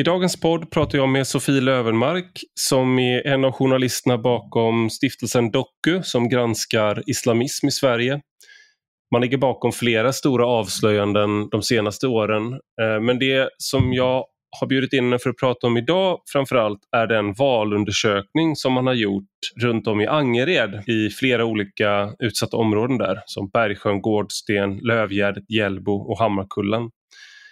I dagens podd pratar jag med Sofie Lövenmark som är en av journalisterna bakom stiftelsen Doku som granskar islamism i Sverige. Man ligger bakom flera stora avslöjanden de senaste åren. Eh, men det som jag har bjudit in henne för att prata om idag framförallt är den valundersökning som man har gjort runt om i Angered i flera olika utsatta områden där som Bergsjön, Gårdsten, Lövgärdet, Hjällbo och Hammarkullen.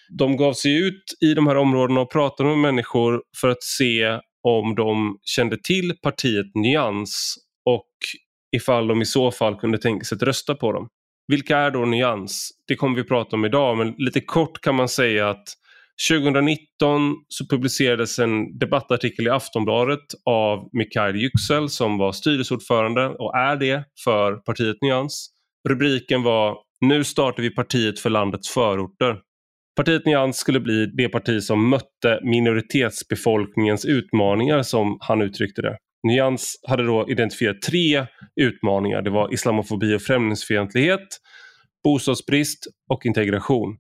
De gav sig ut i de här områdena och pratade med människor för att se om de kände till partiet Nyans och ifall de i så fall kunde tänka sig att rösta på dem. Vilka är då Nyans? Det kommer vi prata om idag men lite kort kan man säga att 2019 så publicerades en debattartikel i Aftonbladet av Mikael Yüksel som var styrelseordförande och är det för partiet Nyans. Rubriken var Nu startar vi partiet för landets förorter. Partiet Nyans skulle bli det parti som mötte minoritetsbefolkningens utmaningar som han uttryckte det. Nyans hade då identifierat tre utmaningar. Det var islamofobi och främlingsfientlighet, bostadsbrist och integration.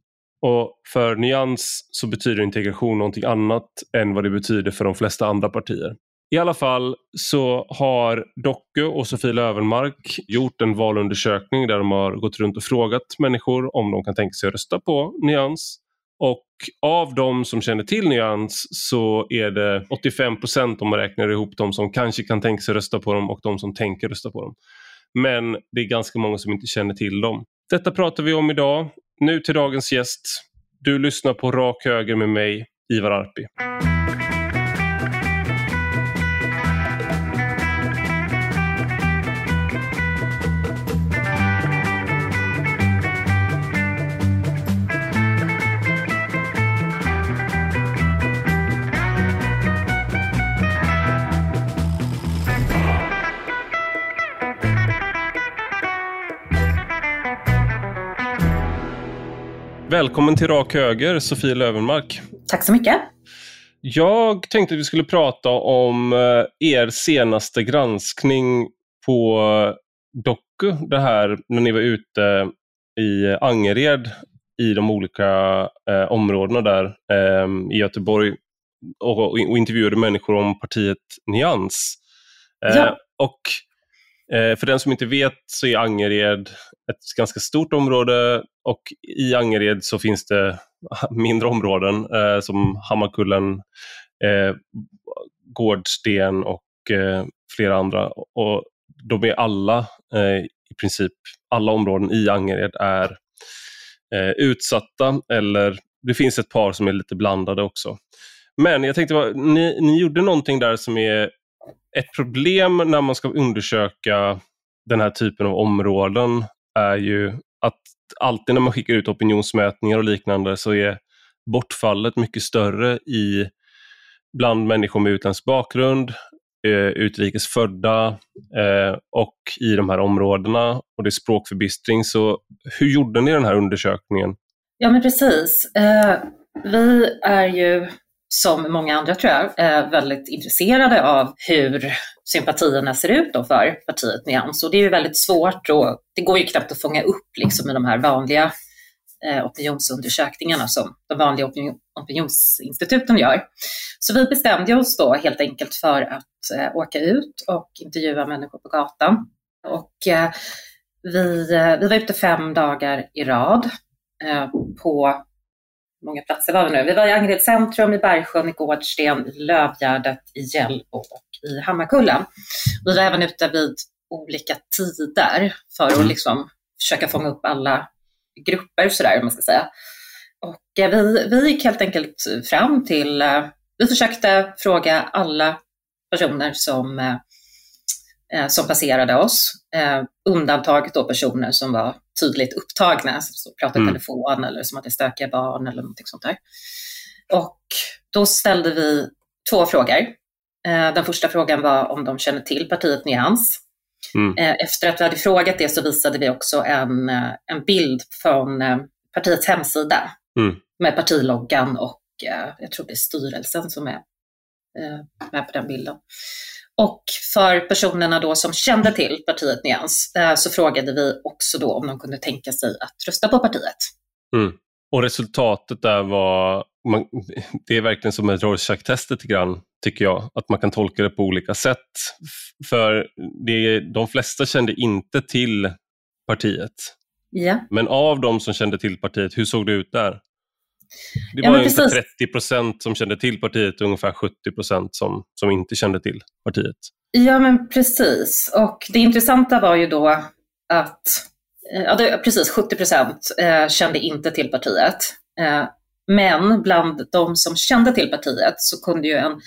Och för Nyans så betyder integration någonting annat än vad det betyder för de flesta andra partier. I alla fall så har Docke och Sofie Lövenmark gjort en valundersökning där de har gått runt och frågat människor om de kan tänka sig att rösta på Nyans. Och av de som känner till Nyans så är det 85 procent om man räknar ihop de som kanske kan tänka sig rösta på dem och de som tänker rösta på dem. Men det är ganska många som inte känner till dem. Detta pratar vi om idag. Nu till dagens gäst. Du lyssnar på Rak Höger med mig, Ivar Arpi. Välkommen till Rak Höger, Sofie Lövenmark. Tack så mycket. Jag tänkte att vi skulle prata om eh, er senaste granskning på Doku. Det här när ni var ute i Angered i de olika eh, områdena där eh, i Göteborg och, och, intervjuade människor om partiet Nyans. Eh, ja. Och Eh, Eh, för den som inte vet så är Angered ett ganska stort område och i Angered så finns det mindre områden eh, som Hammarkullen, eh, Gårdsten och eh, flera andra. Och de är alla, eh, i princip alla områden i Angered är eh, utsatta eller det finns ett par som är lite blandade också. Men jag tänkte, ni, ni gjorde någonting där som är ett problem när man ska undersöka den här typen av områden är ju att alltid när man skickar ut opinionsmätningar och liknande så är bortfallet mycket större i bland människor med utländsk bakgrund, eh, utrikes födda eh, och i de här områdena och det är språkförbistring. Så hur gjorde ni den här undersökningen? Ja men precis. Eh, vi är ju som många andra tror jag, är väldigt intresserade av hur sympatierna ser ut då för partiet Nyans. Och det är ju väldigt svårt och det går ju knappt att fånga upp liksom i de här vanliga eh, opinionsundersökningarna som de vanliga opinion, opinionsinstituten gör. Så vi bestämde oss då helt enkelt för att eh, åka ut och intervjua människor på gatan. Och eh, vi, eh, vi var ute fem dagar i rad eh, på många platser var vi nu? Vi var i Angered centrum, i Bergsjön, i Gårdsten, i Lövgärdet, i Hjällbo och i Hammarkullen. Vi var även ute vid olika tider för att liksom försöka fånga upp alla grupper sådär, om man ska säga. Och eh, vi, vi gick helt enkelt fram till, eh, vi försökte fråga alla personer som eh, eh, som passerade oss. Eh, undantaget då personer som var tydligt upptagna, som pratade mm. telefon eller som hade stökiga barn eller någonting sånt där. Och då ställde vi två frågor. Eh, den första frågan var om de känner till partiet Nyans. Mm. Eh, efter att vi hade frågat det så visade vi också en, eh, en bild från eh, partiets hemsida mm. med partiloggan och jag tror det är styrelsen som är med på den bilden. Och för personerna då som kände till partiet Nyans eh, så frågade vi också då om de kunde tänka sig att rösta på partiet. Mm. Och resultatet där var, man, det är verkligen som ett Rorschach-test lite grann, tycker jag. Att man kan tolka det på olika sätt. För det, de flesta kände inte till partiet. Ja. Men av de som kände till partiet, hur såg det ut där? Det Ja, var men ungefär precis. 30 procent som kände till partiet och ungefär 70 procent som, som inte kände till partiet. Ja, men precis. Och det intressanta var ju då att eh, ja, det, precis 70 procent eh, kände inte till partiet. Eh, men bland de som kände till partiet så kunde ju en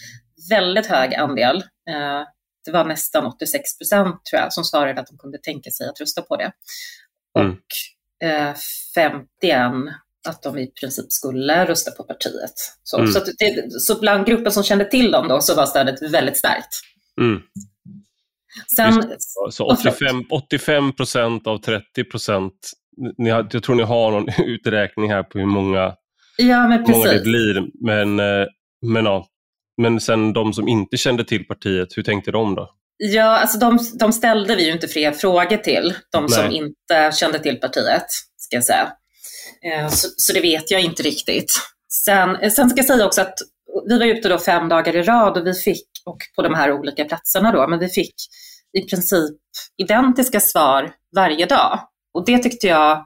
väldigt hög andel, eh, det var nästan 86 procent tror jag, som svarade att de kunde tänka sig att rösta på det. Mm. Och eh, 51 att de i princip skulle rösta på partiet. Så, Mm. så, det, så bland gruppen som kände till dem då så var stödet väldigt starkt. Mm. Sen, Så Vad förlåt? 85, 85 procent av 30 procent. Jag tror ni har någon uträkning här på hur många, ja, men hur många det precis. blir. Men, eh, men, ja. men sen de som inte kände till partiet, hur tänkte de då? Ja, alltså de, de ställde vi ju inte fler frågor till, de som Nej. inte kände till partiet, ska jag säga. Eh, så, så det vet jag inte riktigt. Sen, eh, sen ska jag säga också att vi var ute då fem dagar i rad och vi fick, och på de här olika platserna då, men vi fick i princip identiska svar varje dag. Och det tyckte jag,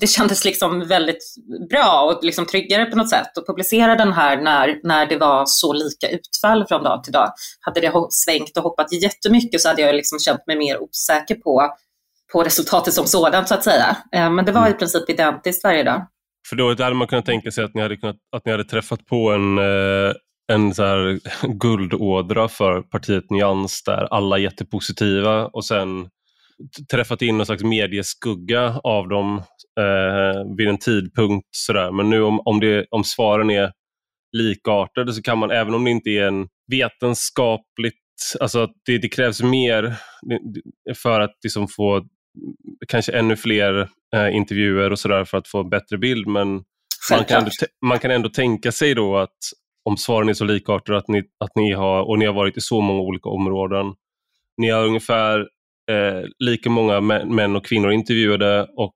det kändes liksom väldigt bra och liksom tryggare på något sätt att publicera den här när, när det var så lika utfall från dag till dag. Hade det svängt och hoppat jättemycket så hade jag liksom känt mig mer osäker på, på resultatet som sådant så att säga. Eh, Men det var i princip identiskt varje dag. För då hade man kunnat tänka sig att ni hade, kunnat, att ni hade träffat på en, eh, en så här guldådra för partiet Nyans där alla är jättepositiva och sen träffat in någon slags medieskugga av dem eh, vid en tidpunkt. Sådär. Men nu om, om, det, om svaren är likartade så kan man, även om det inte är en vetenskapligt, alltså det, det krävs mer för att liksom få kanske ännu fler eh, intervjuer och sådär för att få en bättre bild. Men man kan, ändå, man kan ändå tänka sig då att om svaren är så likartade att ni, att ni har, och ni har varit i så många olika områden. Ni har ungefär eh, lika många män, och kvinnor intervjuade och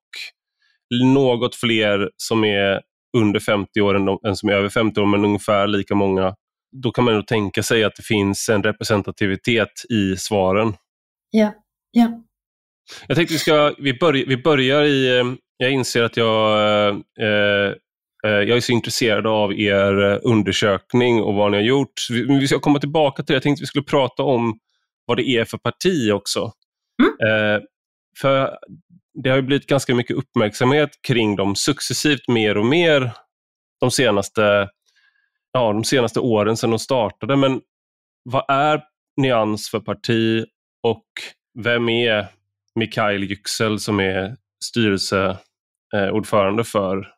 något fler som är under 50 år än, de, än som är över 50 år, men ungefär lika många. Då kan man ändå tänka sig att det finns en representativitet i svaren. Ja, ja. Jag tänkte vi ska, vi, börj, vi börjar i, eh, jag inser att jag, eh, eh, jag är så intresserad av er eh, undersökning och vad ni har gjort. Vi, vi ska komma tillbaka till det. Jag tänkte vi skulle prata om vad det är för parti också. Eh, för det har ju blivit ganska mycket uppmärksamhet kring dem successivt mer och mer de senaste, ja, de senaste åren sedan de startade. Men vad är Nyans för parti och vem är Mikael Yüksel som är styrelseordförande för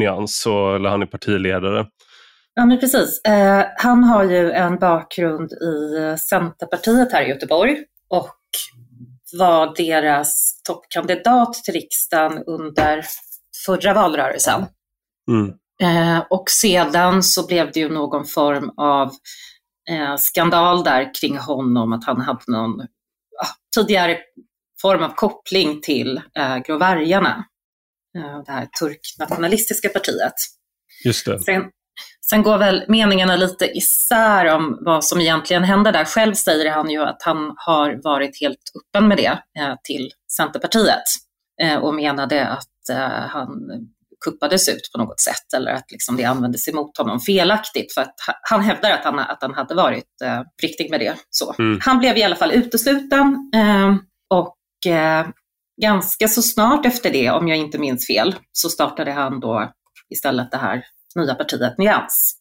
Nyans, så, eller han är partiledare. Ja, men precis. Eh, han har ju en bakgrund i eh, Centerpartiet här i Göteborg och var deras toppkandidat till riksdagen under förra valrörelsen. Mm. Eh, och sedan så blev det ju någon form av eh, skandal där kring honom, att han hade någon tidigare form av koppling till eh, Grå vargarna, eh, det här turknationalistiska partiet. Just det. Sen, sen går väl meningarna lite isär om vad som egentligen hände där. Själv säger han ju att han har varit helt öppen med det eh, till Centerpartiet eh, och menade att eh, han kuppades ut på något sätt eller att liksom det användes emot honom felaktigt för att ha- han hävdar att han, att han hade varit eh, riktig med det. Så. Mm. Han blev i alla fall utesluten eh, och ganska så snart efter det, om jag inte minns fel, så startade han då istället det här nya partiet Nyans.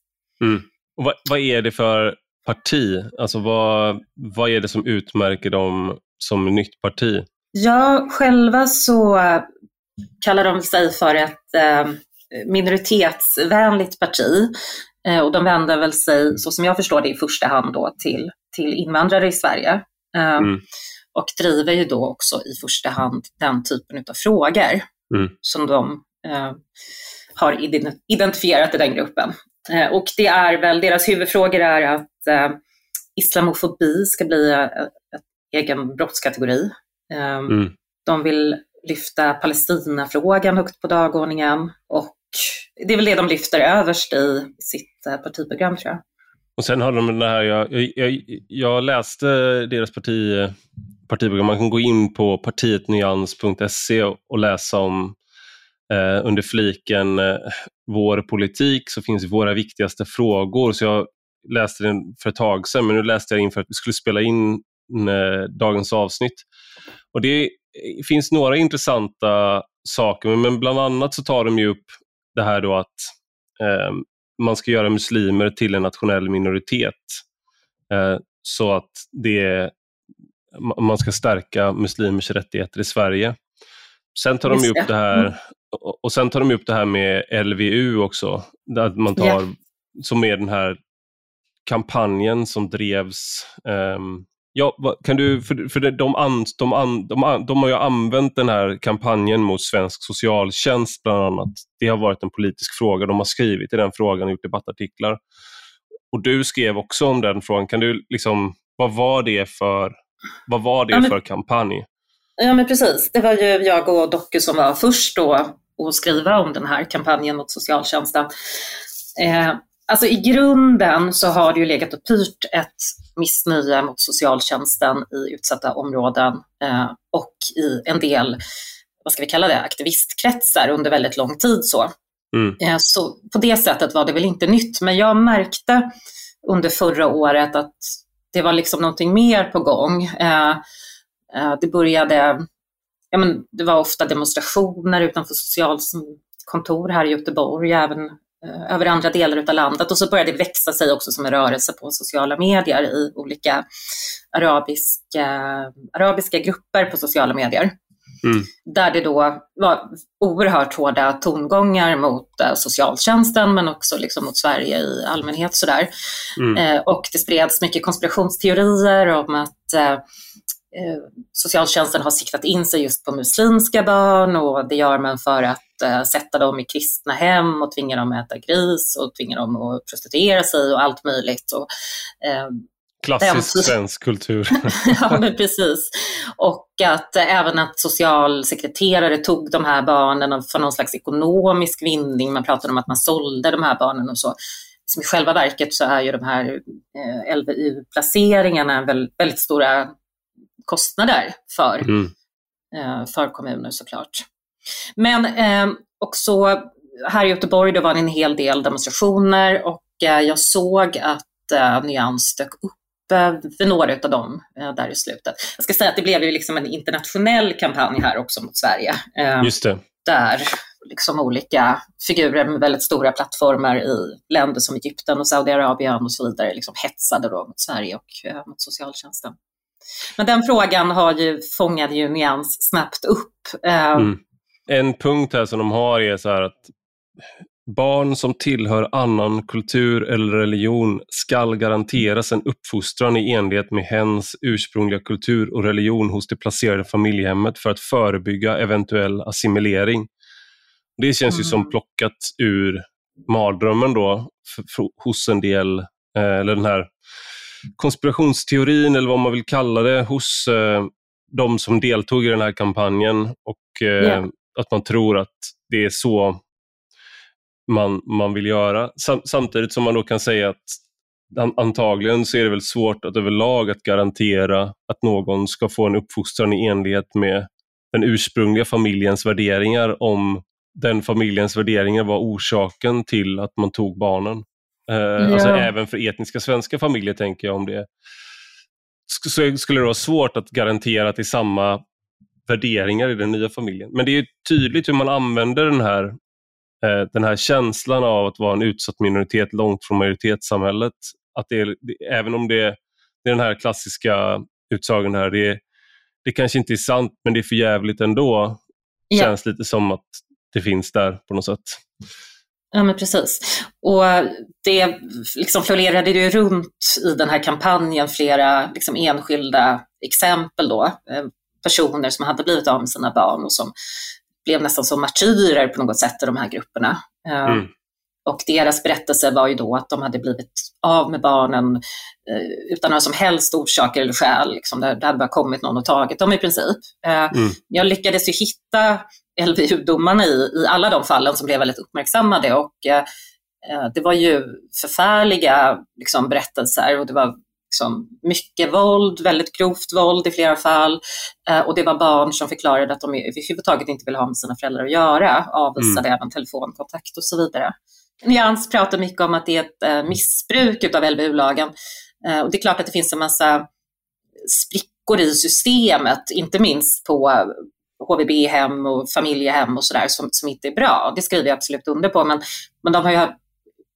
Och vad, vad är det för parti? Alltså vad, vad är det som utmärker dem som nytt parti? Ja, själva så eh, kallar de sig för ett eh, minoritetsvänligt parti. Eh, och de vänder väl sig, så som jag förstår det, i första hand då till, till invandrare i Sverige. Eh, Mm. Och driver ju då också i första hand den typen av frågor Mm. som de eh, har ident- identifierat i den gruppen. Eh, och det är väl, deras huvudfrågor är att eh, islamofobi ska bli eh, ett egen brottskategori. Eh, Mm. De vill lyfta Palestinafrågan högt på dagordningen och det är väl det de lyfter överst i sitt eh, partiprogram tror jag. Och sen har de den här, jag, jag, jag läste deras parti, partiprogram, man kan gå in på partietnyans.se och läsa om eh, under fliken eh, Vår politik så finns våra viktigaste frågor. Så jag läste den för ett tag sedan, men nu läste jag in för att vi skulle spela in eh, dagens avsnitt. Och Det finns några intressanta saker, men bland annat så tar de ju upp det här då att eh, man ska göra muslimer till en nationell minoritet. Eh, så att det, man ska stärka muslimers rättigheter i Sverige. Sen tar de upp det här mm. och sen tar de upp det här med LVU också, där man tar, yeah. som är den här kampanjen som drevs um, Ja, kan du, för, för de, an, de, an, de, de, har ju använt den här kampanjen mot svensk socialtjänst bland annat. Det har varit en politisk fråga. De har skrivit i den frågan och gjort debattartiklar. Och du skrev också om den frågan. Kan du liksom, vad var det för, vad var det ja, men, för kampanj? Ja men precis, det var ju jag och Doku som var först då att skriva om den här kampanjen mot socialtjänsten. Eh, Alltså i grunden så har det ju legat och pyrt ett missnöje mot socialtjänsten i utsatta områden eh, och i en del, vad ska vi kalla det, aktivistkretsar under väldigt lång tid. Så. Mm. Eh, så på det sättet var det väl inte nytt, men jag märkte under förra året att det var liksom någonting mer på gång. Eh, eh det började, ja men det var ofta demonstrationer utanför socialkontor här i Göteborg, även Eh, över andra delar av landet och så började det växa sig också som en rörelse på sociala medier i olika arabiska, eh, arabiska grupper på sociala medier. Mm. Där det då var oerhört hårda tongångar mot uh, socialtjänsten men också liksom mot Sverige i allmänhet. Sådär. Mm. Uh, och det spreds mycket konspirationsteorier om att uh, socialtjänsten har siktat in sig just på muslimska barn och det gör man för att eh, sätta dem i kristna hem och tvinga dem att äta gris och tvinga dem att prostituera sig och allt möjligt. Och, eh, Klassisk svensk kultur. ja, men precis. Och att eh, även att socialsekreterare tog de här barnen för någon slags ekonomisk vinning. Man pratade om att man sålde de här barnen och så. Som I själva verket så är ju de här eh, LVU-placeringarna väldigt, stora kostnader för, mm. eh, för kommuner såklart. Men också här i Göteborg då var det en hel del demonstrationer och jag såg att Nyans dök upp vid några av dem eh, där i slutet. Jag ska säga att det blev ju liksom en internationell kampanj här också mot Sverige. Eh, Just det. Där liksom olika figurer med väldigt stora plattformar i länder som Egypten och Saudiarabien och så vidare liksom hetsade då mot Sverige och eh, mot socialtjänsten. Men den frågan har ju, fångade ju Nyans snabbt upp. Mm en punkt här som de har är så här att barn som tillhör annan kultur eller religion skall garanteras en uppfostran i enlighet med hens ursprungliga kultur och religion hos det placerade familjehemmet för att förebygga eventuell assimilering. Det känns mm. ju som mm. plockat ur mardrömmen då för, för, hos en del, eh, eller den här konspirationsteorin eller vad man vill kalla det, hos eh, de som deltog i den här kampanjen. Och eh, yeah att man tror att det är så man, man vill göra. Sam, samtidigt som man då kan säga att antagligen så är det väl svårt att överlag att garantera att någon ska få en uppfostran i enlighet med den ursprungliga familjens värderingar om den familjens värderingar var orsaken till att man tog barnen. Eh, ja. Alltså även för etniska svenska familjer tänker jag om det. Så skulle det vara svårt att garantera att det är samma värderingar i den nya familjen. Men det är tydligt hur man använder den här, den här känslan av att vara en utsatt minoritet långt från majoritetssamhället. Att det är, det, även om det, det är den här klassiska utsagan här, det, det kanske inte är sant men det är för jävligt ändå. Ja. Känns lite som att det finns där på något sätt. Ja, men precis. Och det liksom florerade ju runt i den här kampanjen flera liksom enskilda exempel då, eh, personer som hade blivit av med sina barn och som blev nästan som martyrer på något sätt i de här grupperna. Eh, mm. Och deras berättelse var ju då att de hade blivit av med barnen utan några som helst orsaker eller skäl. Liksom, det, det hade bara kommit någon och tagit dem i princip. Mm. Jag lyckades ju hitta LVU-domarna i, i alla de fallen som blev väldigt uppmärksammade och det var ju förfärliga liksom, berättelser och det var liksom mycket våld, väldigt grovt våld i flera fall. Eh, och det var barn som förklarade att de överhuvudtaget inte ville ha med sina föräldrar att göra, avvisade mm. även telefonkontakt och så vidare. Nyans pratar mycket om att det är ett eh, missbruk av LVU-lagen. Eh, och det är klart att det finns en massa sprickor i systemet, inte minst på HVB-hem och familjehem och sådär som, som inte är bra. Det skriver jag absolut under på, men, men de har ju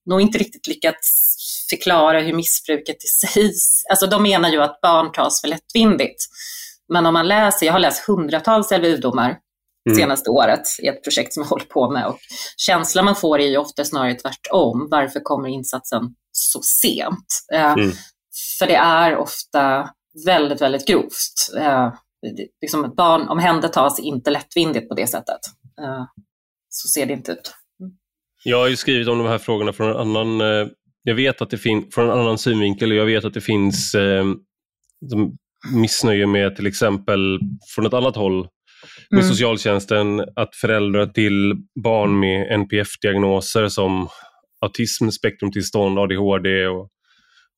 nog inte riktigt lyckats förklara hur missbruket i sig, alltså de menar ju att barn tas för lättvindigt. Men om man läser, jag har läst hundratals LVU-domar mm. senaste året i ett projekt som jag håller på med och känslan man får är ju ofta snarare tvärtom. Varför kommer insatsen så sent? Eh, mm. För det är ofta väldigt, väldigt grovt. Eh, liksom barn omhändertas inte lättvindigt på det sättet. Eh, så ser det inte ut. Jag har ju skrivit om de här frågorna från en annan jag vet att det finns, från en annan synvinkel, jag vet att det finns eh, missnöje med till exempel från ett annat håll med mm. socialtjänsten att föräldrar till barn med NPF-diagnoser som autism, spektrumtillstånd, ADHD och,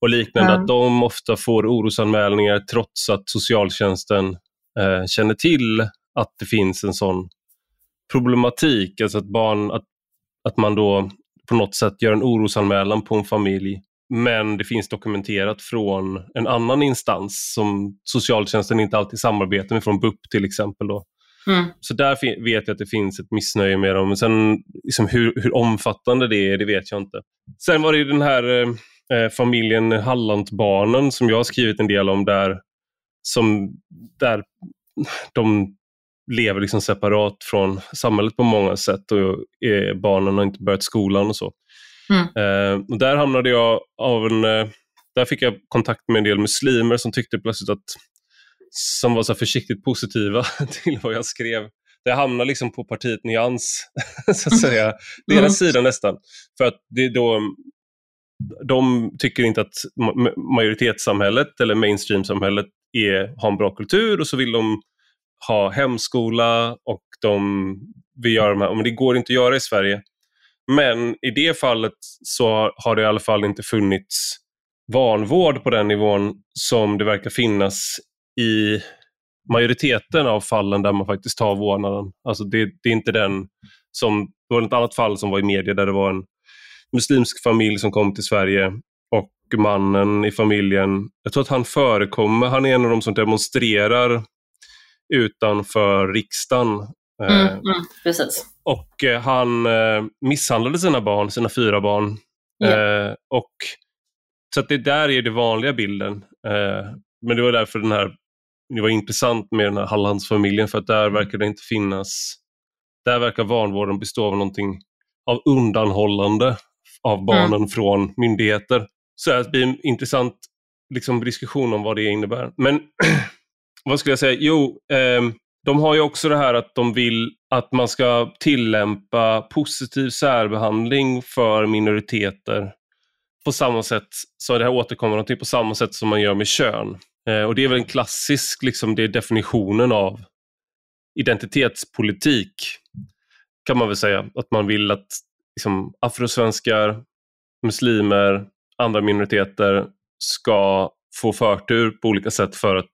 och liknande, mm. att de ofta får orosanmälningar trots att socialtjänsten eh, känner till att det finns en sån problematik, alltså att barn, att, att man då på något sätt gör en orosanmälan på en familj men det finns dokumenterat från en annan instans som socialtjänsten inte alltid samarbetar med, från BUP till exempel. Då. Mm. Så där vet jag att det finns ett missnöje med dem. Men sen liksom hur, hur omfattande det är, det vet jag inte. Sen var det den här eh, eh familjen Hallandbarnen som jag har skrivit en del om där, som, där de lever liksom separat från samhället på många sätt och är, barnen har inte börjat skolan och så. Mm. Eh, och där hamnade jag av en, eh, där fick jag kontakt med en del muslimer som tyckte plötsligt att, som var så försiktigt positiva till vad jag skrev. Det hamnade liksom på partiet Nyans, så att säga. Deras mm. sida nästan. För att det då, de tycker inte att majoritetssamhället eller mainstream-samhället är, har en bra kultur och så vill de ha hemskola och de vill göra de här, men det går inte att göra i Sverige. Men i det fallet så har det i alla fall inte funnits vanvård på den nivån som det verkar finnas i majoriteten av fallen där man faktiskt tar vårdnaden. Alltså det, det är inte den som, det var ett annat fall som var i media där det var en muslimsk familj som kom till Sverige och mannen i familjen, jag tror att han förekommer, han är en av de som demonstrerar utanför riksdagen. Mm, eh, mm, precis. Och eh, han eh, misshandlade sina barn, sina fyra barn. Yeah. och, så det där är den vanliga bilden. men det var därför den här, det var intressant med den här Hallandsfamiljen för att där verkar det inte finnas, där verkar vanvården bestå av någonting av undanhållande av barnen mm. från myndigheter. Så det blir en intressant liksom, diskussion om vad det innebär. Men vad skulle jag säga? Jo, eh, de har ju också det här att de vill att man ska tillämpa positiv särbehandling för minoriteter på samma sätt, så det här återkommer någonting på samma sätt som man gör med kön. Eh, och det är väl en klassisk, liksom, det är definitionen av identitetspolitik kan man väl säga. Att man vill att liksom, afrosvenskar, muslimer, andra minoriteter ska få förtur på olika sätt för att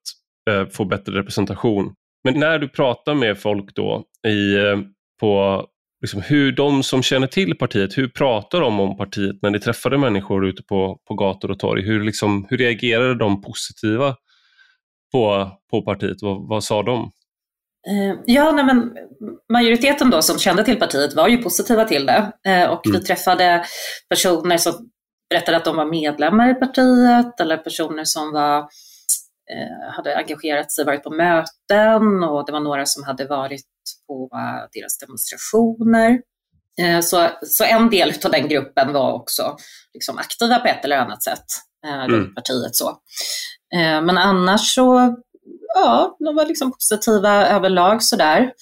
få bättre representation. Men när du pratar med folk då i, eh, på liksom hur de som känner till partiet, hur pratar de om partiet när ni träffade människor ute på, på gator och torg? Hur, liksom, hur reagerade de positiva på, på partiet? Vad, vad sa de? Eh, ja, nej men majoriteten då som kände till partiet var ju positiva till det eh, och mm. vi träffade personer som berättade att de var medlemmar i partiet eller personer som var Eh, hade engagerat sig, varit på möten och det var några som hade varit på eh, deras demonstrationer. Eh, så, så en del av den gruppen var också liksom aktiva på ett eller annat sätt mm. runt partiet. Så. Men annars så, ja, de var liksom positiva överlag sådär.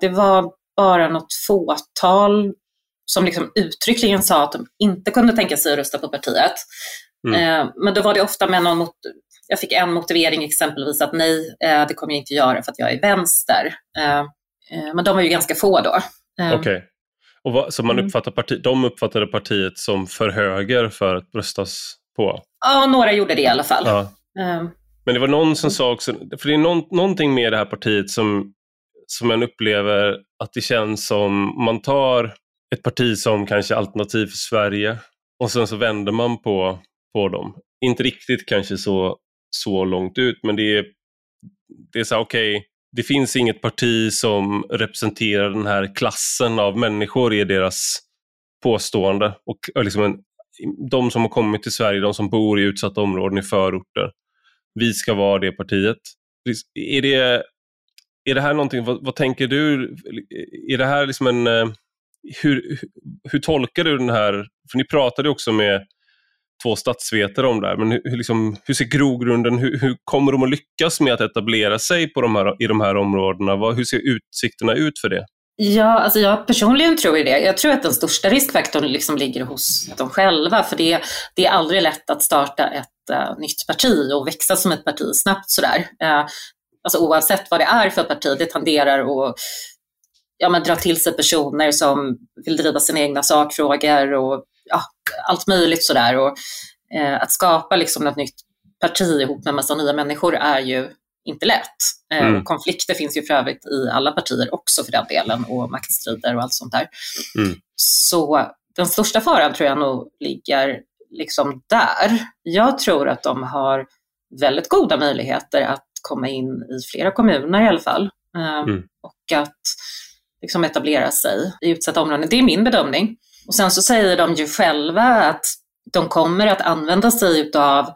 Det var bara något fåtal som liksom uttryckligen sa att de inte kunde tänka sig att rösta på partiet. Mm. Eh, men då var det ofta med någon mot, jag fick en motivering exempelvis att nej, eh, det kommer jag inte göra för att jag är vänster. Eh, eh men de var ju ganska få då. Okej. Okay. Och vad, så man mm. uppfattar parti, de uppfattade partiet som för höger för att röstas på? Ja, några gjorde det i alla fall. Ja. Men det var någon som sa också, för det är någon, någonting med det här partiet som, som man upplever att det känns som man tar ett parti som kanske Alternativ för Sverige och sen så vänder man på, på dem. Inte riktigt kanske så, så långt ut men det är, det är så okej, okay, det finns inget parti som representerar den här klassen av människor i deras påstående. Och liksom en, de som har kommit till Sverige, de som bor i utsatta områden i förorter. Vi ska vara det partiet. Är det, är det här någonting, vad, vad tänker du? Är det här liksom en... Eh, hur, hur tolkar du den här, för ni pratade också med två statsvetare om det här, men hur, liksom, hur ser grogrunden, hur, hur, kommer de att lyckas med att etablera sig på de här, i de här områdena? Vad, hur ser utsikterna ut för det? Ja, alltså jag personligen tror ju det. Jag tror att den största riskfaktorn liksom ligger hos dem själva, för det, det är aldrig lätt att starta ett uh, nytt parti och växa som ett parti snabbt sådär. Uh, alltså oavsett vad det är för parti, det tenderar att ja, men dra till sig personer som vill driva sina egna sakfrågor och ja, allt möjligt sådär. Och, eh, att skapa liksom ett nytt parti ihop med en massa nya människor är ju inte lätt. Eh, mm. konflikter finns ju för övrigt i alla partier också för den delen och maktstrider och allt sånt där. Mm. Så den största faran tror jag nog ligger liksom där. Jag tror att de har väldigt goda möjligheter att komma in i flera kommuner i alla fall. Eh, mm. Och att liksom etablera sig i utsatta områden. Det är min bedömning. Och sen så säger de ju själva att de kommer att använda sig av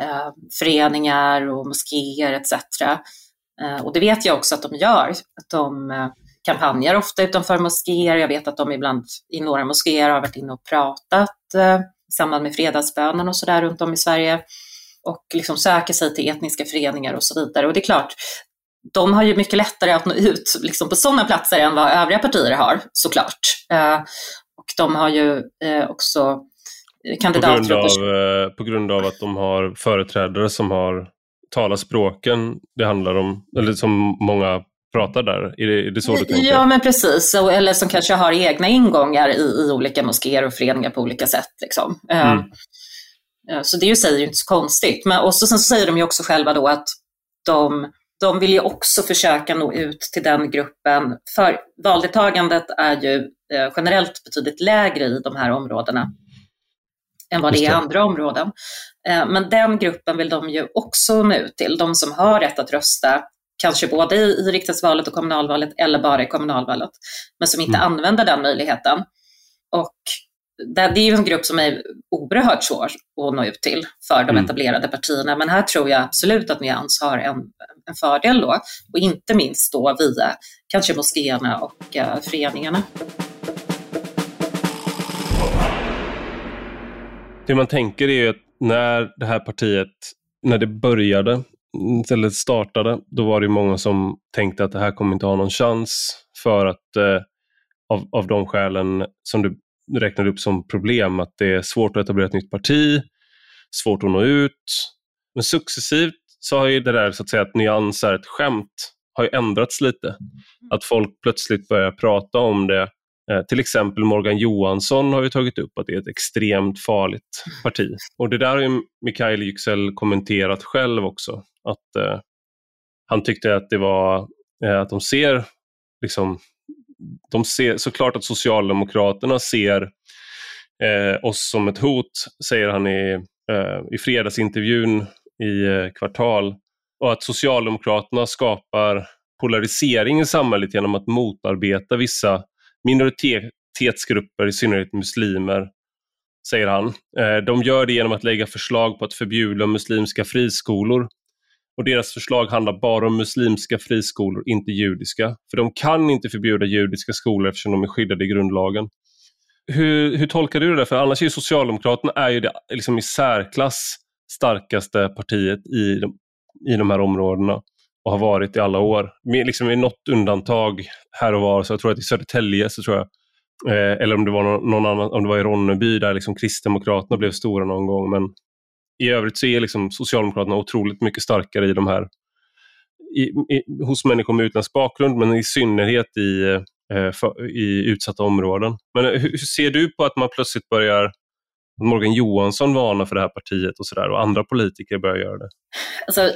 eh, föreningar och moskéer etc. Eh, och det vet jag också att de gör. Att de eh, kampanjar ofta utanför moskéer. Jag vet att de ibland i några moskéer har varit inne och pratat eh, i samband med fredagsbönen och sådär runt om i Sverige och liksom söker sig till etniska föreningar och så vidare. Och det är klart, de har ju mycket lättare att nå ut liksom, på sådana platser än vad övriga partier har, såklart. Eh, de har ju eh, också kandidater... På grund, av, eh, på grund av att de har företrädare som har talat språken det handlar om, eller som många pratar där? Är det, är det så du tänker? Ja, men precis. Eller som kanske har egna ingångar i, i olika moskéer och föreningar på olika sätt. Liksom. Mm. Så det säger ju inte så konstigt. Men och så, sen så säger de ju också själva då att de de vill ju också försöka nå ut till den gruppen. För valdeltagandet är ju eh, generellt betydligt lägre i de här områdena än vad det är i andra områden. Eh, men den gruppen vill de ju också nå ut till, de som har rätt att rösta, kanske både i, i riksdagsvalet och kommunalvalet eller bara i kommunalvalet, men som inte mm. använder den möjligheten. Och det är ju en grupp som är oerhört svår att nå ut till för de mm. etablerade partierna. Men här tror jag absolut att Nyans har en, en fördel då. Och inte minst då via kanske moskéerna och uh, föreningarna. Det man tänker är att när det här partiet, när det började, eller startade, då var det många som tänkte att det här kommer inte ha någon chans för att eh, av, av de skälen som du räknar upp som problem, att det är svårt att etablera ett nytt parti, svårt att nå ut. Men successivt så har ju det där så att säga att nyans är ett skämt har ju ändrats lite. Att folk plötsligt börjar prata om det. Eh, till exempel Morgan Johansson har ju tagit upp att det är ett extremt farligt parti. Och det där har ju Mikael Yüksel kommenterat själv också. Att eh, Han tyckte att det var eh, att de ser liksom, de ser såklart att Socialdemokraterna ser eh, oss som ett hot, säger han i, eh, i fredagsintervjun i eh, Kvartal. Och att Socialdemokraterna skapar polarisering i samhället genom att motarbeta vissa minoritetsgrupper, i synnerhet muslimer, säger han. Eh, de gör det genom att lägga förslag på att förbjuda muslimska friskolor och deras förslag handlar bara om muslimska friskolor, inte judiska. För de kan inte förbjuda judiska skolor eftersom de är skyddade i grundlagen. Hur, hur tolkar du det? För annars är ju Socialdemokraterna är ju det liksom i särklass starkaste partiet i de, i de här områdena och har varit i alla år. Med, liksom med något undantag här och var, så jag tror att i Södertälje så tror jag Eh, eller om det var någon, någon, annan, om det var i Ronneby där liksom Kristdemokraterna blev stora någon gång. Men i övrigt så är liksom Socialdemokraterna otroligt mycket starkare i de här i, i, hos människor med utländsk bakgrund, men i synnerhet i, eh, för, i utsatta områden. Men eh, hur, hur, ser du på att man plötsligt börjar Morgan Johansson varnar för det här partiet och sådär och andra politiker börjar göra det? Alltså,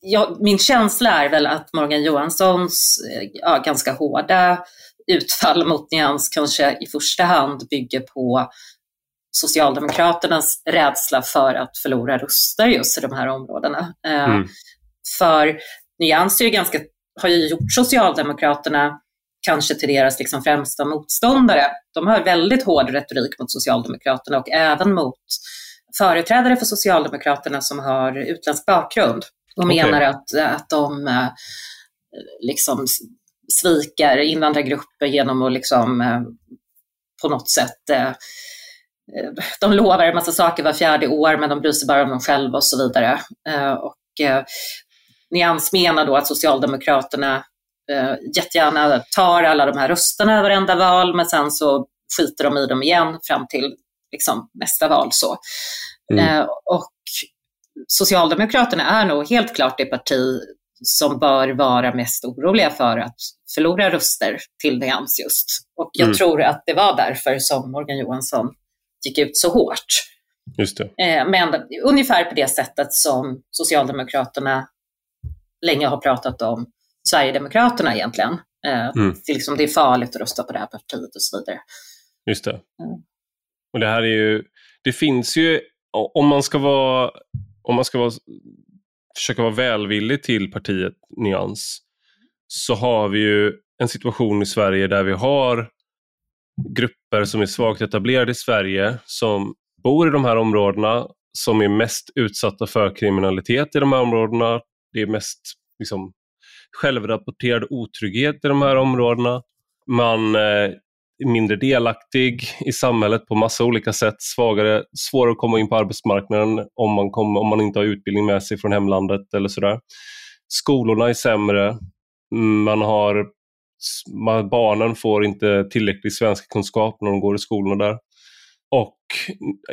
ja, min känsla är väl att Morgan Johanssons eh, ja, ganska hårda utfall mot Nyans kanske i första hand bygger på Socialdemokraternas rädsla för att förlora röster just i de här områdena. Eh, mm. För Nyans är ju ganska, har ju gjort Socialdemokraterna kanske till deras liksom främsta motståndare. De har väldigt hård retorik mot Socialdemokraterna och även mot företrädare för Socialdemokraterna som har utländsk bakgrund och okay. menar att, att de eh, liksom sviker invandrargrupper genom att liksom, eh, på något sätt de lovar en massa saker var fjärde år men de bryr sig bara om dem själva och så vidare. Och Nyans menar då att Socialdemokraterna jättegärna tar alla de här rösterna varenda val men sen så skiter de i dem igen fram till liksom, nästa val. Så. Mm. Och Socialdemokraterna är nog helt klart det parti som bör vara mest oroliga för att förlora röster till Nyans just. Och jag mm. tror att det var därför som Morgan Johansson gick ut så hårt. Just det. Eh, men ungefär på det sättet som Socialdemokraterna länge har pratat om Sverigedemokraterna egentligen. Eh, mm. det, liksom, det är farligt att rösta på det här partiet och så vidare. Just det. Mm. Och det här är ju, det finns ju, om man ska vara om man ska vara, försöka vara välvillig till partiet Nyans så har vi ju en situation i Sverige där vi har grupper som är svagt etablerade i Sverige som bor i de här områdena, som är mest utsatta för kriminalitet i de här områdena. Det är mest liksom, självrapporterad otrygghet i de här områdena. Man eh, mindre delaktig i samhället på massa olika sätt, svagare, svårare att komma in på arbetsmarknaden om man, kom, om man inte har utbildning med sig från hemlandet eller sådär. Skolorna är sämre, man har, barnen får inte tillräcklig svenska kunskap när de går i skolorna där. Och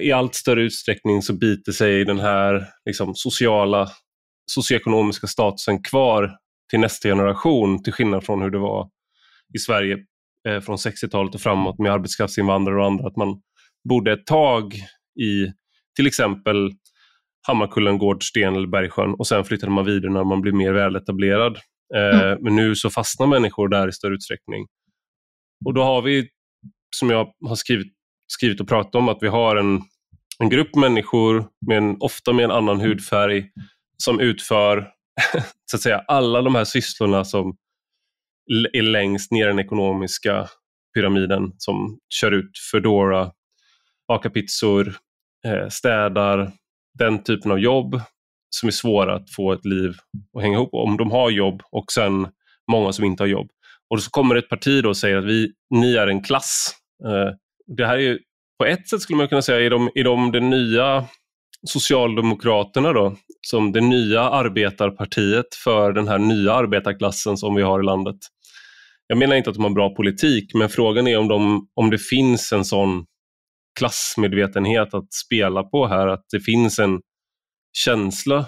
i allt större utsträckning så biter sig den här liksom, sociala, socioekonomiska statusen kvar till nästa generation, till skillnad från hur det var i Sverige eh, från 60-talet och framåt med arbetskraftsinvandrare och andra, att man bodde ett tag i till exempel Hammarkullen, Gårdsten eller Bergsjön och sen flyttade man vidare när man blev mer väletablerad. Mm. Eh, men nu så fastnar människor där i större utsträckning. Och då har vi, som jag har skrivit, skrivit och pratat om, att vi har en, en grupp människor, med en, ofta med en annan hudfärg, som utför så att säga, alla de här sysslorna som är längst ner i den ekonomiska pyramiden som kör ut Foodora, bakar pizzor, eh, städar, den typen av jobb som är svåra att få ett liv att hänga ihop om de har jobb och sen många som inte har jobb. Och så kommer ett parti då och säger att vi, ni är en klass. Eh, det här är på ett sätt skulle man kunna säga, är de, är de det nya Socialdemokraterna då, som det nya arbetarpartiet för den här nya arbetarklassen som vi har i landet jag menar inte att de har bra politik, men frågan är om, de, om det finns en sån klassmedvetenhet att spela på här, att det finns en känsla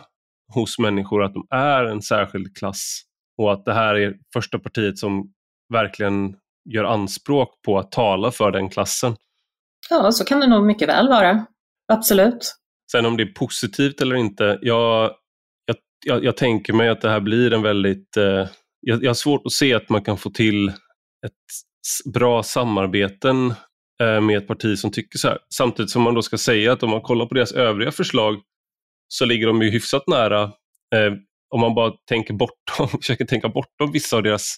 hos människor att de är en särskild klass och att det här är första partiet som verkligen gör anspråk på att tala för den klassen. Ja, så kan det nog mycket väl vara. Absolut. Sen om det är positivt eller inte, jag, jag, jag, tänker mig att det här blir en väldigt eh, jag, jag har svårt att se att man kan få till ett bra samarbeten eh, med ett parti som tycker så här. Samtidigt som man då ska säga att om man kollar på deras övriga förslag så ligger de ju hyfsat nära, eh, om man bara tänker bortom, försöker tänka bortom vissa av deras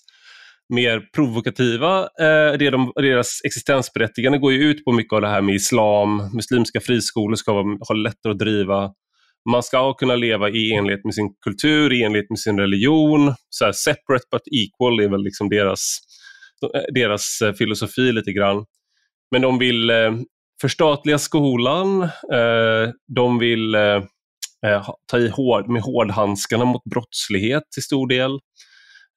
mer provokativa, eh, det de, deras existensberättigande går ju ut på mycket av det här med islam, muslimska friskolor ska vara, ha lättare att driva, man ska kunna leva i enlighet med sin kultur, i enlighet med sin religion. Så här, separate but equal är väl liksom deras, eh, deras eh, filosofi lite grann. Men de vill eh, förstatliga skolan, eh, de vill eh, eh ta i hård, med hårdhandskarna mot brottslighet till stor del.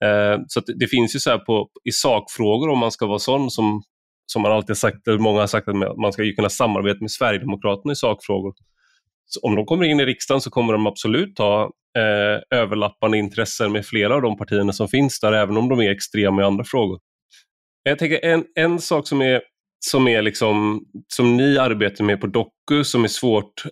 Eh, så det, det, finns ju så på, i sakfrågor, om man ska vara sån, som, som man alltid sagt, många har sagt att man ska ju kunna samarbeta med Sverigedemokraterna i sakfrågor Så om de kommer in i riksdagen så kommer de absolut ha eh, överlappande intressen med flera av de partierna som finns där, även om de är extrema i andra frågor. Jag tänker en, en sak som är, som är liksom, som ni arbetar med på Doku som är svårt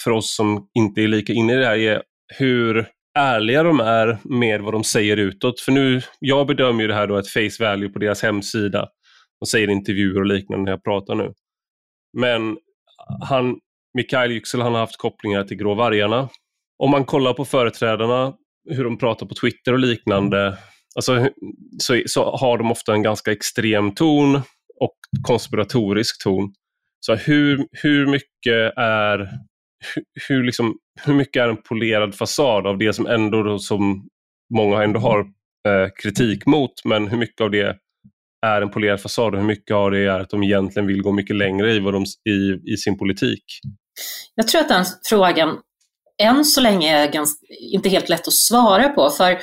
för oss som inte är lika inne i det här är hur ärliga de är med vad de säger utåt. För nu, jag bedömer ju det här då ett face value på deras hemsida. De säger intervjuer och liknande när jag pratar nu. Men han, Mikael Yüksel, han har haft kopplingar till Grå vargarna. Om man kollar på företrädarna, hur de pratar på Twitter och liknande, alltså, så, så har de ofta en ganska extrem ton och konspiratorisk ton. Så hur, hur mycket är hur, liksom, hur mycket är en polerad fasad av det som ändå då, som många ändå har eh, kritik mot, men hur mycket av det är en polerad fasad och hur mycket av det är att de egentligen vill gå mycket längre i, vad de, i, i sin politik? Jag tror att den frågan än så länge är ganska, inte helt lätt att svara på, för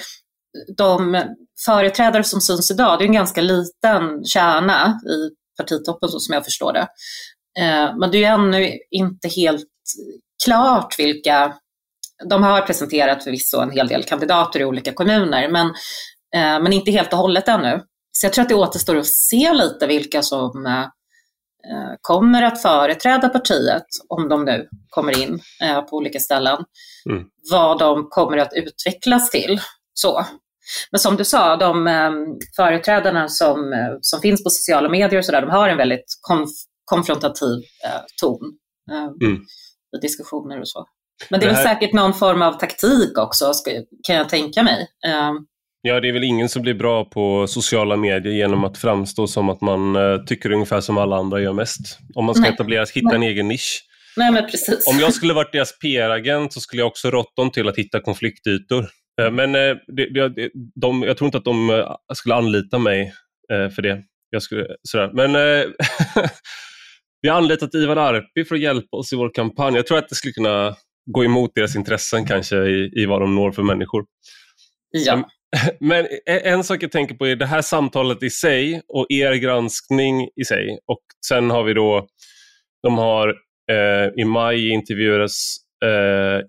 de företrädare som syns idag, det är en ganska liten kärna i partitoppen så som jag förstår det. Eh, men det är ännu inte helt klart vilka, de har presenterat förvisso en hel del kandidater i olika kommuner, men, eh, men inte helt och hållet ännu. Så jag tror att det återstår att se lite vilka som eh, kommer att företräda partiet, om de nu kommer in eh, på olika ställen, mm. vad de kommer att utvecklas till. Så. Men som du sa, de eh, företrädarna som, eh, som finns på sociala medier och så där, de har en väldigt konf konfrontativ eh, ton. Eh, mm i diskussioner och så. Men det är det här... väl säkert någon form av taktik också, kan jag tänka mig. Ehm. Ja, det är väl ingen som blir bra på sociala medier genom att framstå som att man uh, tycker ungefär som alla andra gör mest. Om man ska Nej. etableras, hitta Nej. en egen nisch. Nej, men precis. Om jag skulle varit deras PR-agent så skulle jag också rått dem till att hitta konfliktytor. Uh, men uh, det, det, de, jag tror inte att de skulle anlita mig för det. Jag skulle, sådär. Men Vi har anlitat Ivar Arpi för att hjälpa oss i vår kampanj. Jag tror att det skulle kunna gå emot deras intressen kanske i, i vad de når för människor. Ja. Men en sak jag tänker på är det här samtalet i sig och er granskning i sig. Och sen har vi då, de har eh, i maj intervjuades eh,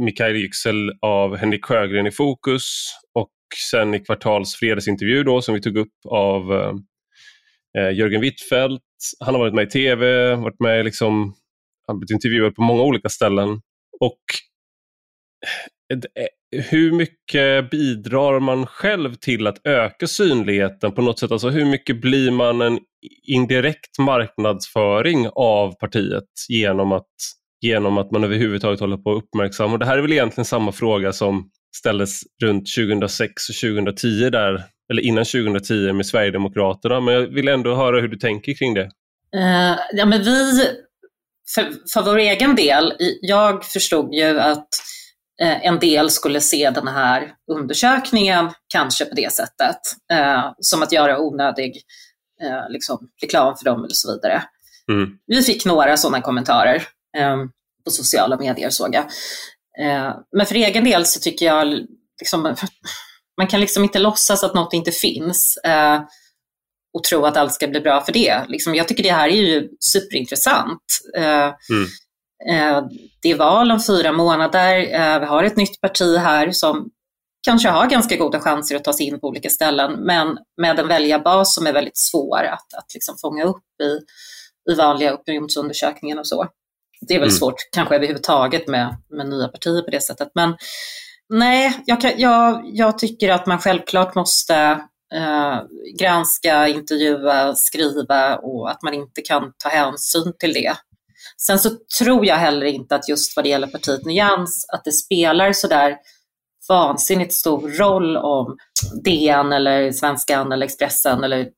Mikael Yüksel av Henrik Sjögren i Fokus och sen i kvartals fredagsintervju då som vi tog upp av eh, eh Jörgen Wittfeldt han har varit med i tv, varit med liksom, han har blivit intervjuad på många olika ställen. Och eh, eh, hur mycket bidrar man själv till att öka synligheten på något sätt? Alltså hur mycket blir man en indirekt marknadsföring av partiet genom att, genom att man överhuvudtaget håller på att uppmärksamma? Och det här är väl egentligen samma fråga som ställdes runt 2006 och 2010 där eller innan 2010 med Sverigedemokraterna, men jag vill ändå höra hur du tänker kring det. Uh, ja, men vi, för, för vår egen del, jag förstod ju att uh, en del skulle se den här undersökningen kanske på det sättet, uh, som att göra onödig liksom, reklam för dem eller så vidare. Mm. Vi fick några sådana kommentarer på sociala medier såg jag. Men för egen del så tycker jag liksom, man kan liksom inte låtsas att något inte finns eh, och tro att allt ska bli bra för det. Liksom, jag tycker det här är ju superintressant. Eh, mm. eh, det är val om fyra månader. Eh, vi har ett nytt parti här som kanske har ganska goda chanser att ta sig in på olika ställen, men med en väljarbas som är väldigt svår att, att liksom fånga upp i, i vanliga opinionsundersökningar och så. Det är väl mm. svårt kanske överhuvudtaget med, med nya partier på det sättet. Men Nej, jag, kan, jag, jag tycker att man självklart måste eh, granska, intervjua, skriva och att man inte kan ta hänsyn till det. Sen så tror jag heller inte att just vad det gäller partiet Nyans, att det spelar sådär vansinnigt stor roll om DN eller Svenskan eller Expressen eller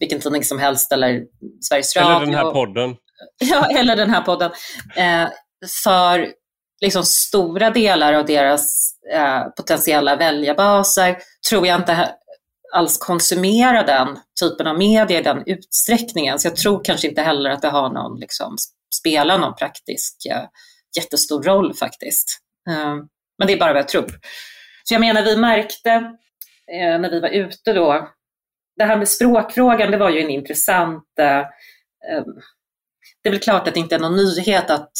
vilken tidning som helst eller Sveriges Radio. Eller den här podden. Ja, eller den här podden. Eh, för liksom stora delar av deras eh, potentiella väljarbaser tror jag inte alls konsumerar den typen av media i den utsträckningen. Så jag tror kanske inte heller att det har någon, liksom, spelar någon praktisk eh, jättestor roll faktiskt. Eh, men det är bara vad jag tror. Så jag menar, vi märkte eh, när vi var ute då, det här med språkfrågan, det var ju en intressant... Eh, eh, Eh, eh, det är väl klart att det inte är någon nyhet att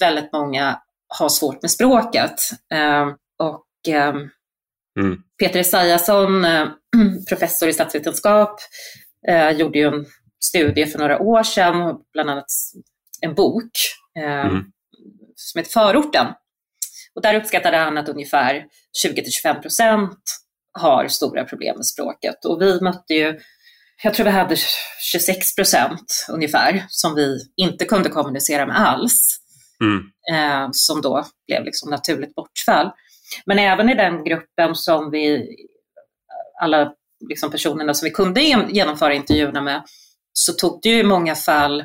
väldigt många har svårt med språket. Eh, och mm. Peter Esaiasson, professor i statsvetenskap, gjorde ju en studie för några år sedan, bland annat en bok mm. som heter Förorten. Och där uppskattade han att ungefär 20-25 procent har stora problem med språket. Och vi mötte ju, jag tror vi hade 26 procent ungefär, som vi inte kunde kommunicera med alls. Mm. Eh, som då blev liksom naturligt bortfall. Men även i den gruppen som vi, alla liksom personerna som vi kunde genomföra intervjuerna med, så tog det ju i många fall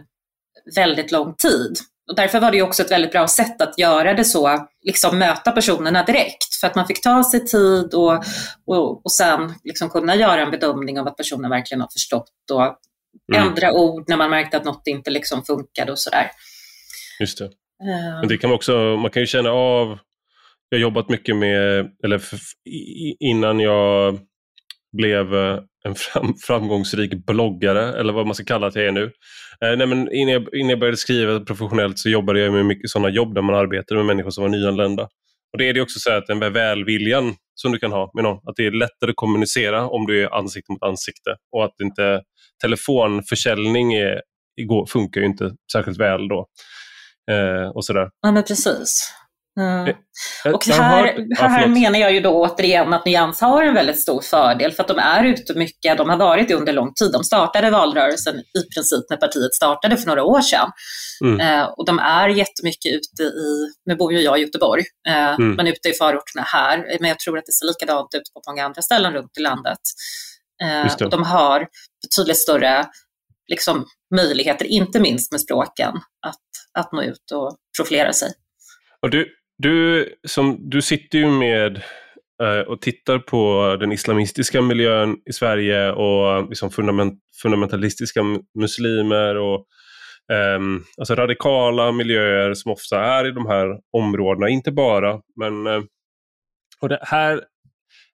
väldigt lång tid. Och därför var det också ett väldigt bra sätt att göra det så, liksom möta personerna direkt. För att man fick ta sig tid och, och, och sen liksom kunna göra en bedömning av att personen verkligen har förstått och mm. ändra ord när man märkte att något inte liksom funkade och sådär. Just det. Uh. Men det kan man, också, man kan ju känna av, jag har jobbat mycket med, eller innan jag blev eh, en fram, framgångsrik bloggare, eller vad man ska kalla att jag är nu. Eh, nej, men innan, jag, innan jag började skriva professionellt så jobbade jag med mycket sådana jobb där man arbetade med människor som var nyanlända. Och Det är det också så att den där välviljan som du kan ha med någon, att det är lättare att kommunicera om du är ansikte mot ansikte och att inte telefonförsäljning är, funkar ju inte särskilt väl då. Eh, och sådär. Ja, men precis. Mm. Och här, här menar jag ju då återigen att Nyans har en väldigt stor fördel för att de är ute mycket, de har varit under lång tid. De startade valrörelsen i princip när partiet startade för några år sedan. Mm. Eh, och de är jättemycket ute i, nu bor ju jag i Göteborg, eh, mm. men ute i förorterna här. Men jag tror att det ser likadant ut på många andra ställen runt i landet. Eh, och de har betydligt större liksom, möjligheter, inte minst med språken, att, att nå ut och profilera sig. Och du, du, som, du sitter ju med eh, och tittar på den islamistiska miljön i Sverige och liksom fundament, fundamentalistiska muslimer och eh, alltså radikala miljöer som ofta är i de här områdena. Inte bara, men eh, och det här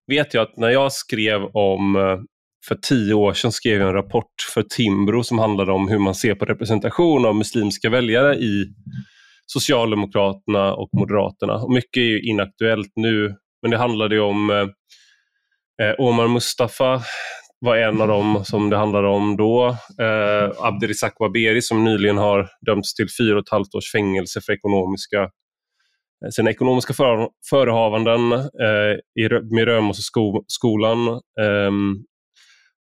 vet jag att när jag skrev om eh, för tio år sedan skrev jag en rapport för Timbro som handlade om hur man ser på representation av muslimska väljare i Socialdemokraterna och Moderaterna. Och mycket är ju inaktuellt nu, men det handlade om eh, eh, Omar Mustafa var en av dem som det handlade om då. Eh, Abdirizak Waberi som nyligen har dömts till fyra och ett halvt års fängelse för ekonomiska eh, sina ekonomiska för, förehavanden eh, med Römosseskolan. Eh,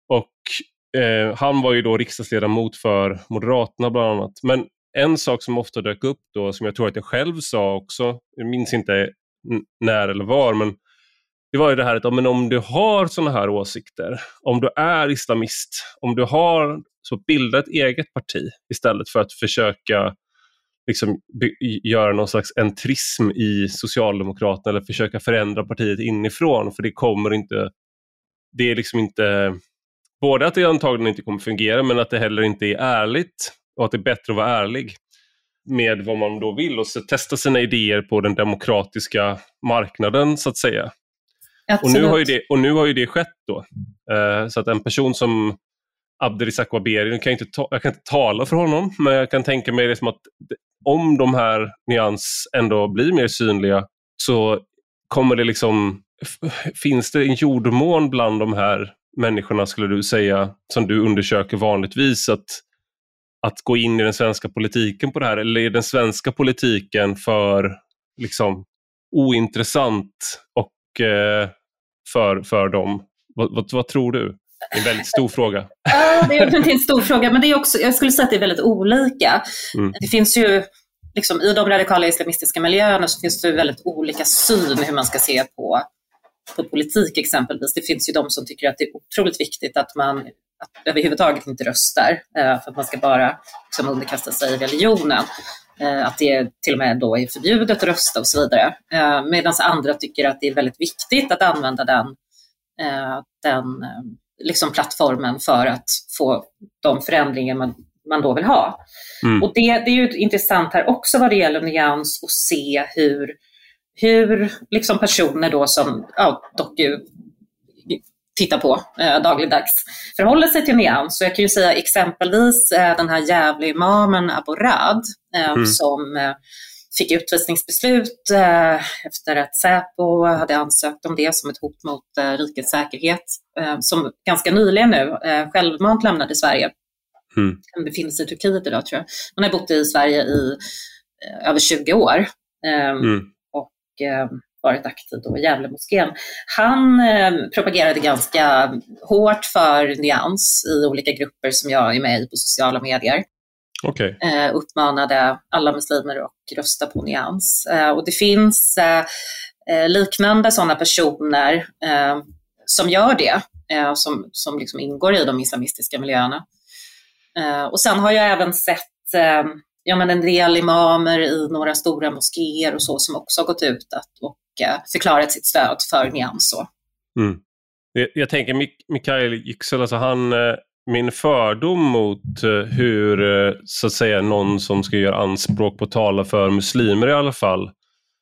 och eh, han var ju då riksdagsledamot för Moderaterna bland annat. Men en sak som ofta dök upp då, som jag tror att jag själv sa också, jag minns inte när eller var, men det var ju det här att men om du har sådana här åsikter, om du är islamist, om du har, så bilda ett eget parti istället för att försöka liksom, göra någon slags entrism i Socialdemokraterna eller försöka förändra partiet inifrån, för det kommer inte, det är liksom inte, både att det antagligen inte kommer fungera, men att det heller inte är ärligt och att det är bättre att vara ärlig med vad man då vill och så testa sina idéer på den demokratiska marknaden så att säga. Och nu, har ju det, och nu har ju det skett då. Uh, så att en person som Abderizak Waberi, kan jag, inte ta, jag kan inte tala för honom, men jag kan tänka mig liksom att om de här nyans ändå blir mer synliga så kommer det liksom, finns det en jordmån bland de här människorna skulle du säga, som du undersöker vanligtvis, att att gå in i den svenska politiken på det här? Eller är den svenska politiken för liksom, ointressant och eh, för, för dem? Vad, vad, vad, tror du? Det är en väldigt stor fråga. Ja, det är en stor fråga, men det är också, jag skulle säga att det är väldigt olika. Mm. Det finns ju, liksom, i de radikala islamistiska miljöerna så finns det väldigt olika syn hur man ska se på, på politik exempelvis. Det finns ju de som tycker att det är otroligt viktigt att man att överhuvudtaget inte röstar eh, för att man ska bara liksom, underkasta sig religionen. Eh, att det till och med då är förbjudet att rösta och så vidare. Eh, Medan andra tycker att det är väldigt viktigt att använda den, den liksom plattformen för att få de förändringar man, man då vill ha. Mm. Och det, det är ju intressant här också vad det gäller nyans och se hur, hur liksom personer då som, ja, dock ju tittar på eh, dagligdags förhåller sig till nyans. Så jag kan ju säga exempelvis eh, den här jävla imamen Aborad eh, mm. som eh, fick utvisningsbeslut eh, efter att Säpo hade ansökt om det som ett hot mot eh, rikets säkerhet, eh, som ganska nyligen nu självmant lämnade Sverige. Mm. Han befinner sig i Turkiet idag tror jag. Han har bott i Sverige i över 20 år eh, mm. Eh, varit aktiv då i Gävlemoskén. Han eh, propagerade ganska hårt för nyans i olika grupper som jag är med i på sociala medier. Okay. Eh, uppmanade alla muslimer att rösta på nyans. Eh, och det finns eh, eh liknande sådana personer som gör det, som, som liksom ingår i de islamistiska miljöerna. och sen har jag även sett ja, men en del imamer i några stora moskéer och så som också har gått ut att, och eh, förklarat sitt stöd för nyans. Mm. Jag, jag tänker Mik Mikael Yüksel, alltså han eh, min fördom mot eh, hur, så att säga, någon som ska göra anspråk på att tala för muslimer i alla fall,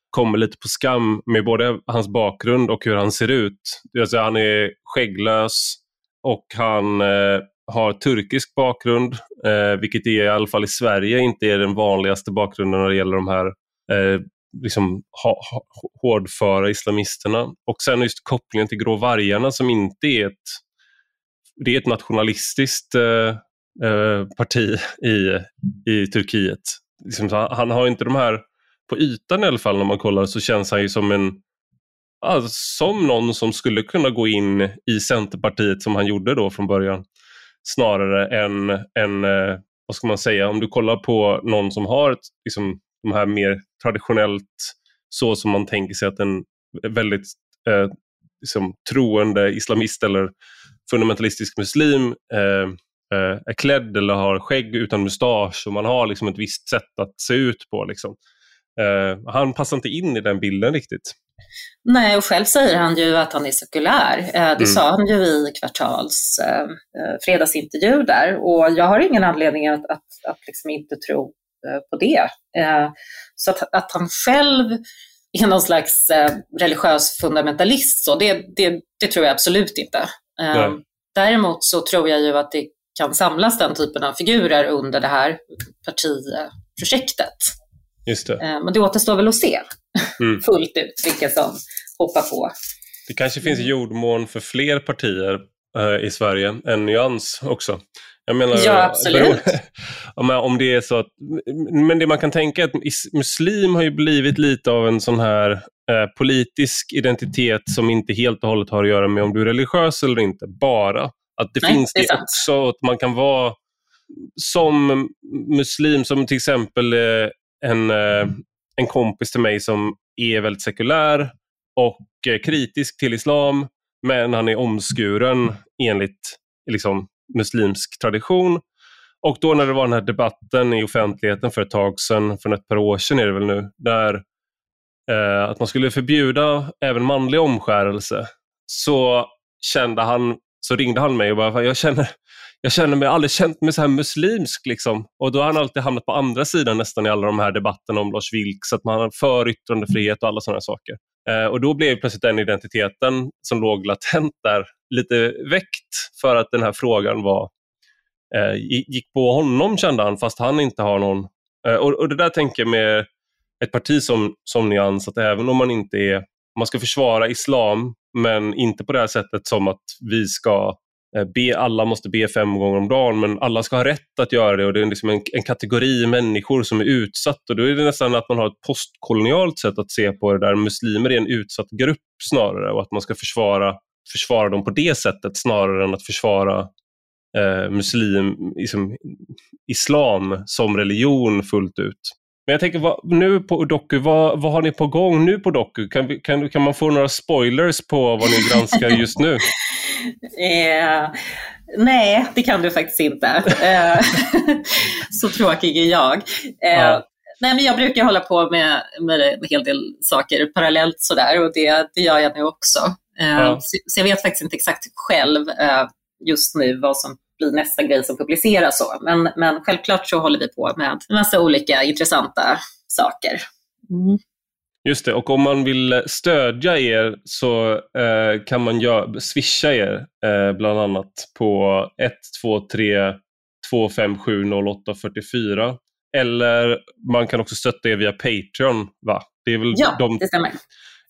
kommer lite på skam med både hans bakgrund och hur han ser ut. Alltså, han är skägglös och han eh, har turkisk bakgrund, eh, vilket är, i alla fall i Sverige inte är den vanligaste bakgrunden när det gäller de här eh, liksom, ha, ha, hårdföra islamisterna. Och sen just kopplingen till Grå vargarna som inte är ett det är ett nationalistiskt eh, eh, parti i, i Turkiet. Liksom, han har inte de här, på ytan i alla fall när man kollar så känns han ju som en alltså, som någon som skulle kunna gå in i Centerpartiet som han gjorde då från början. Snarare än, än eh, vad ska man säga, om du kollar på någon som har ett, liksom, de här mer traditionellt så som man tänker sig att en väldigt eh, liksom, troende islamist eller fundamentalistisk muslim eh, eh, är klädd eller har skägg utan mustasch och man har liksom ett visst sätt att se ut på. Liksom. Eh, han passar inte in i den bilden riktigt. Nej, och själv säger han ju att han är sekulär. Eh, det mm. sa han ju i Kvartals eh, eh, fredagsintervju där och jag har ingen anledning att, att, att liksom inte tro på det. Så att, att han själv är någon slags religiös fundamentalist, så det, det, det tror jag absolut inte. Däremot så tror jag ju att det kan samlas den typen av figurer under det här partiprojektet. Just det. Eh, men det återstår väl att se mm. fullt ut vilka som hoppar på. Det kanske finns jordmån för fler partier eh, i Sverige än Nyans också. Jag menar, ja, absolut. om det är så att, men det man kan tänka är att muslim har ju blivit lite av en sån här eh, politisk identitet som inte helt och hållet har att göra med om du är religiös eller inte, bara. Att det Nej, finns det, det också, att man kan vara som muslim, som till exempel eh, en, eh, en kompis till mig som är väldigt sekulär och eh, kritisk till islam, men han är omskuren enligt liksom, muslimsk tradition. Och då när det var den här debatten i offentligheten för ett tag sedan, för ett par år sedan är det väl nu, där eh, att man skulle förbjuda även manlig omskärelse, så kände han, så ringde han mig och bara, jag känner, jag känner mig, aldrig känt mig så här muslimsk. Liksom. Och då har han alltid hamnat på andra sidan nästan i alla de här debatterna om Lars Vilks, att man har för yttrandefrihet och alla sådana saker. Eh, och då blev plötsligt den identiteten som låg latent där lite väckt för att den här frågan var eh, gick på honom kände han, fast han inte har någon... Eh, och, och, det där tänker jag med ett parti som, som Nyans, att även om man inte är... Man ska försvara islam, men inte på det här sättet som att vi ska Eh, be, alla måste be fem gånger om dagen, men alla ska ha rätt att göra det och det är liksom en, en, kategori människor som är utsatt och då är det nästan att man har ett postkolonialt sätt att se på det där muslimer är en utsatt grupp snarare och att man ska försvara, försvara dem på det sättet snarare än att försvara eh, muslim, liksom, islam som religion fullt ut. Men jag tänker, vad, nu på Doku, vad, vad har ni på gång nu på Doku? Kan, kan, kan man få några spoilers på vad ni granskar just nu? eh, nej, det kan du faktiskt inte. Eh, så tråkig är jag. Eh, ja. Nej, men jag brukar hålla på med, med en hel del saker parallellt sådär och det, det gör jag nu också. Eh, ja. så, så, jag vet faktiskt inte exakt själv eh, just nu vad som blir nästa grej som publiceras. Så. Men, men självklart så håller vi på med en massa olika intressanta saker. Mm. Just det, och om man vill stödja er så eh, kan man gör, swisha er eh, bland annat på 123 257 0844 Eller man kan också stötta er via Patreon, va? Det är väl ja, de, det stämmer.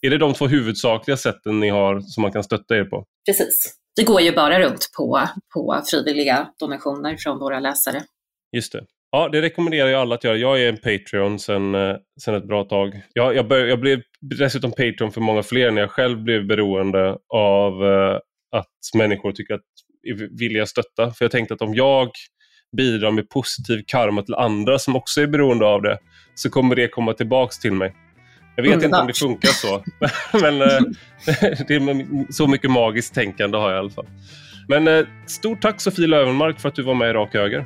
Är det de två huvudsakliga sätten ni har som man kan stötta er på? Precis. Det går ju bara runt på, på frivilliga donationer från våra läsare. Just det. Ja, det rekommenderar jag alla att göra. Jag är en Patreon sen, eh, sen ett bra tag. Jag, jag, bör, jag blev dessutom Patreon för många fler när jag själv blev beroende av eh, att människor tycker att eh, vilja stötta. För jag tänkte att om jag bidrar med positiv karma till andra som också är beroende av det så kommer det komma tillbaks till mig. Jag vet mm, inte om det funkar så, men eh, det är så mycket magiskt tänkande har jag i alla fall. Men eh, stort tack Sofie Lövenmark för att du var med i Rak Höger.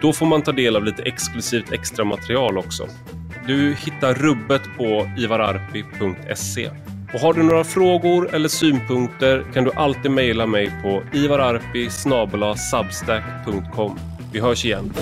Då får man ta del av lite exklusivt extra material också. Du hittar rubbet på ivararpi.se. Och har du några frågor eller synpunkter kan du alltid mejla mig på ivararpi Vi hörs igen.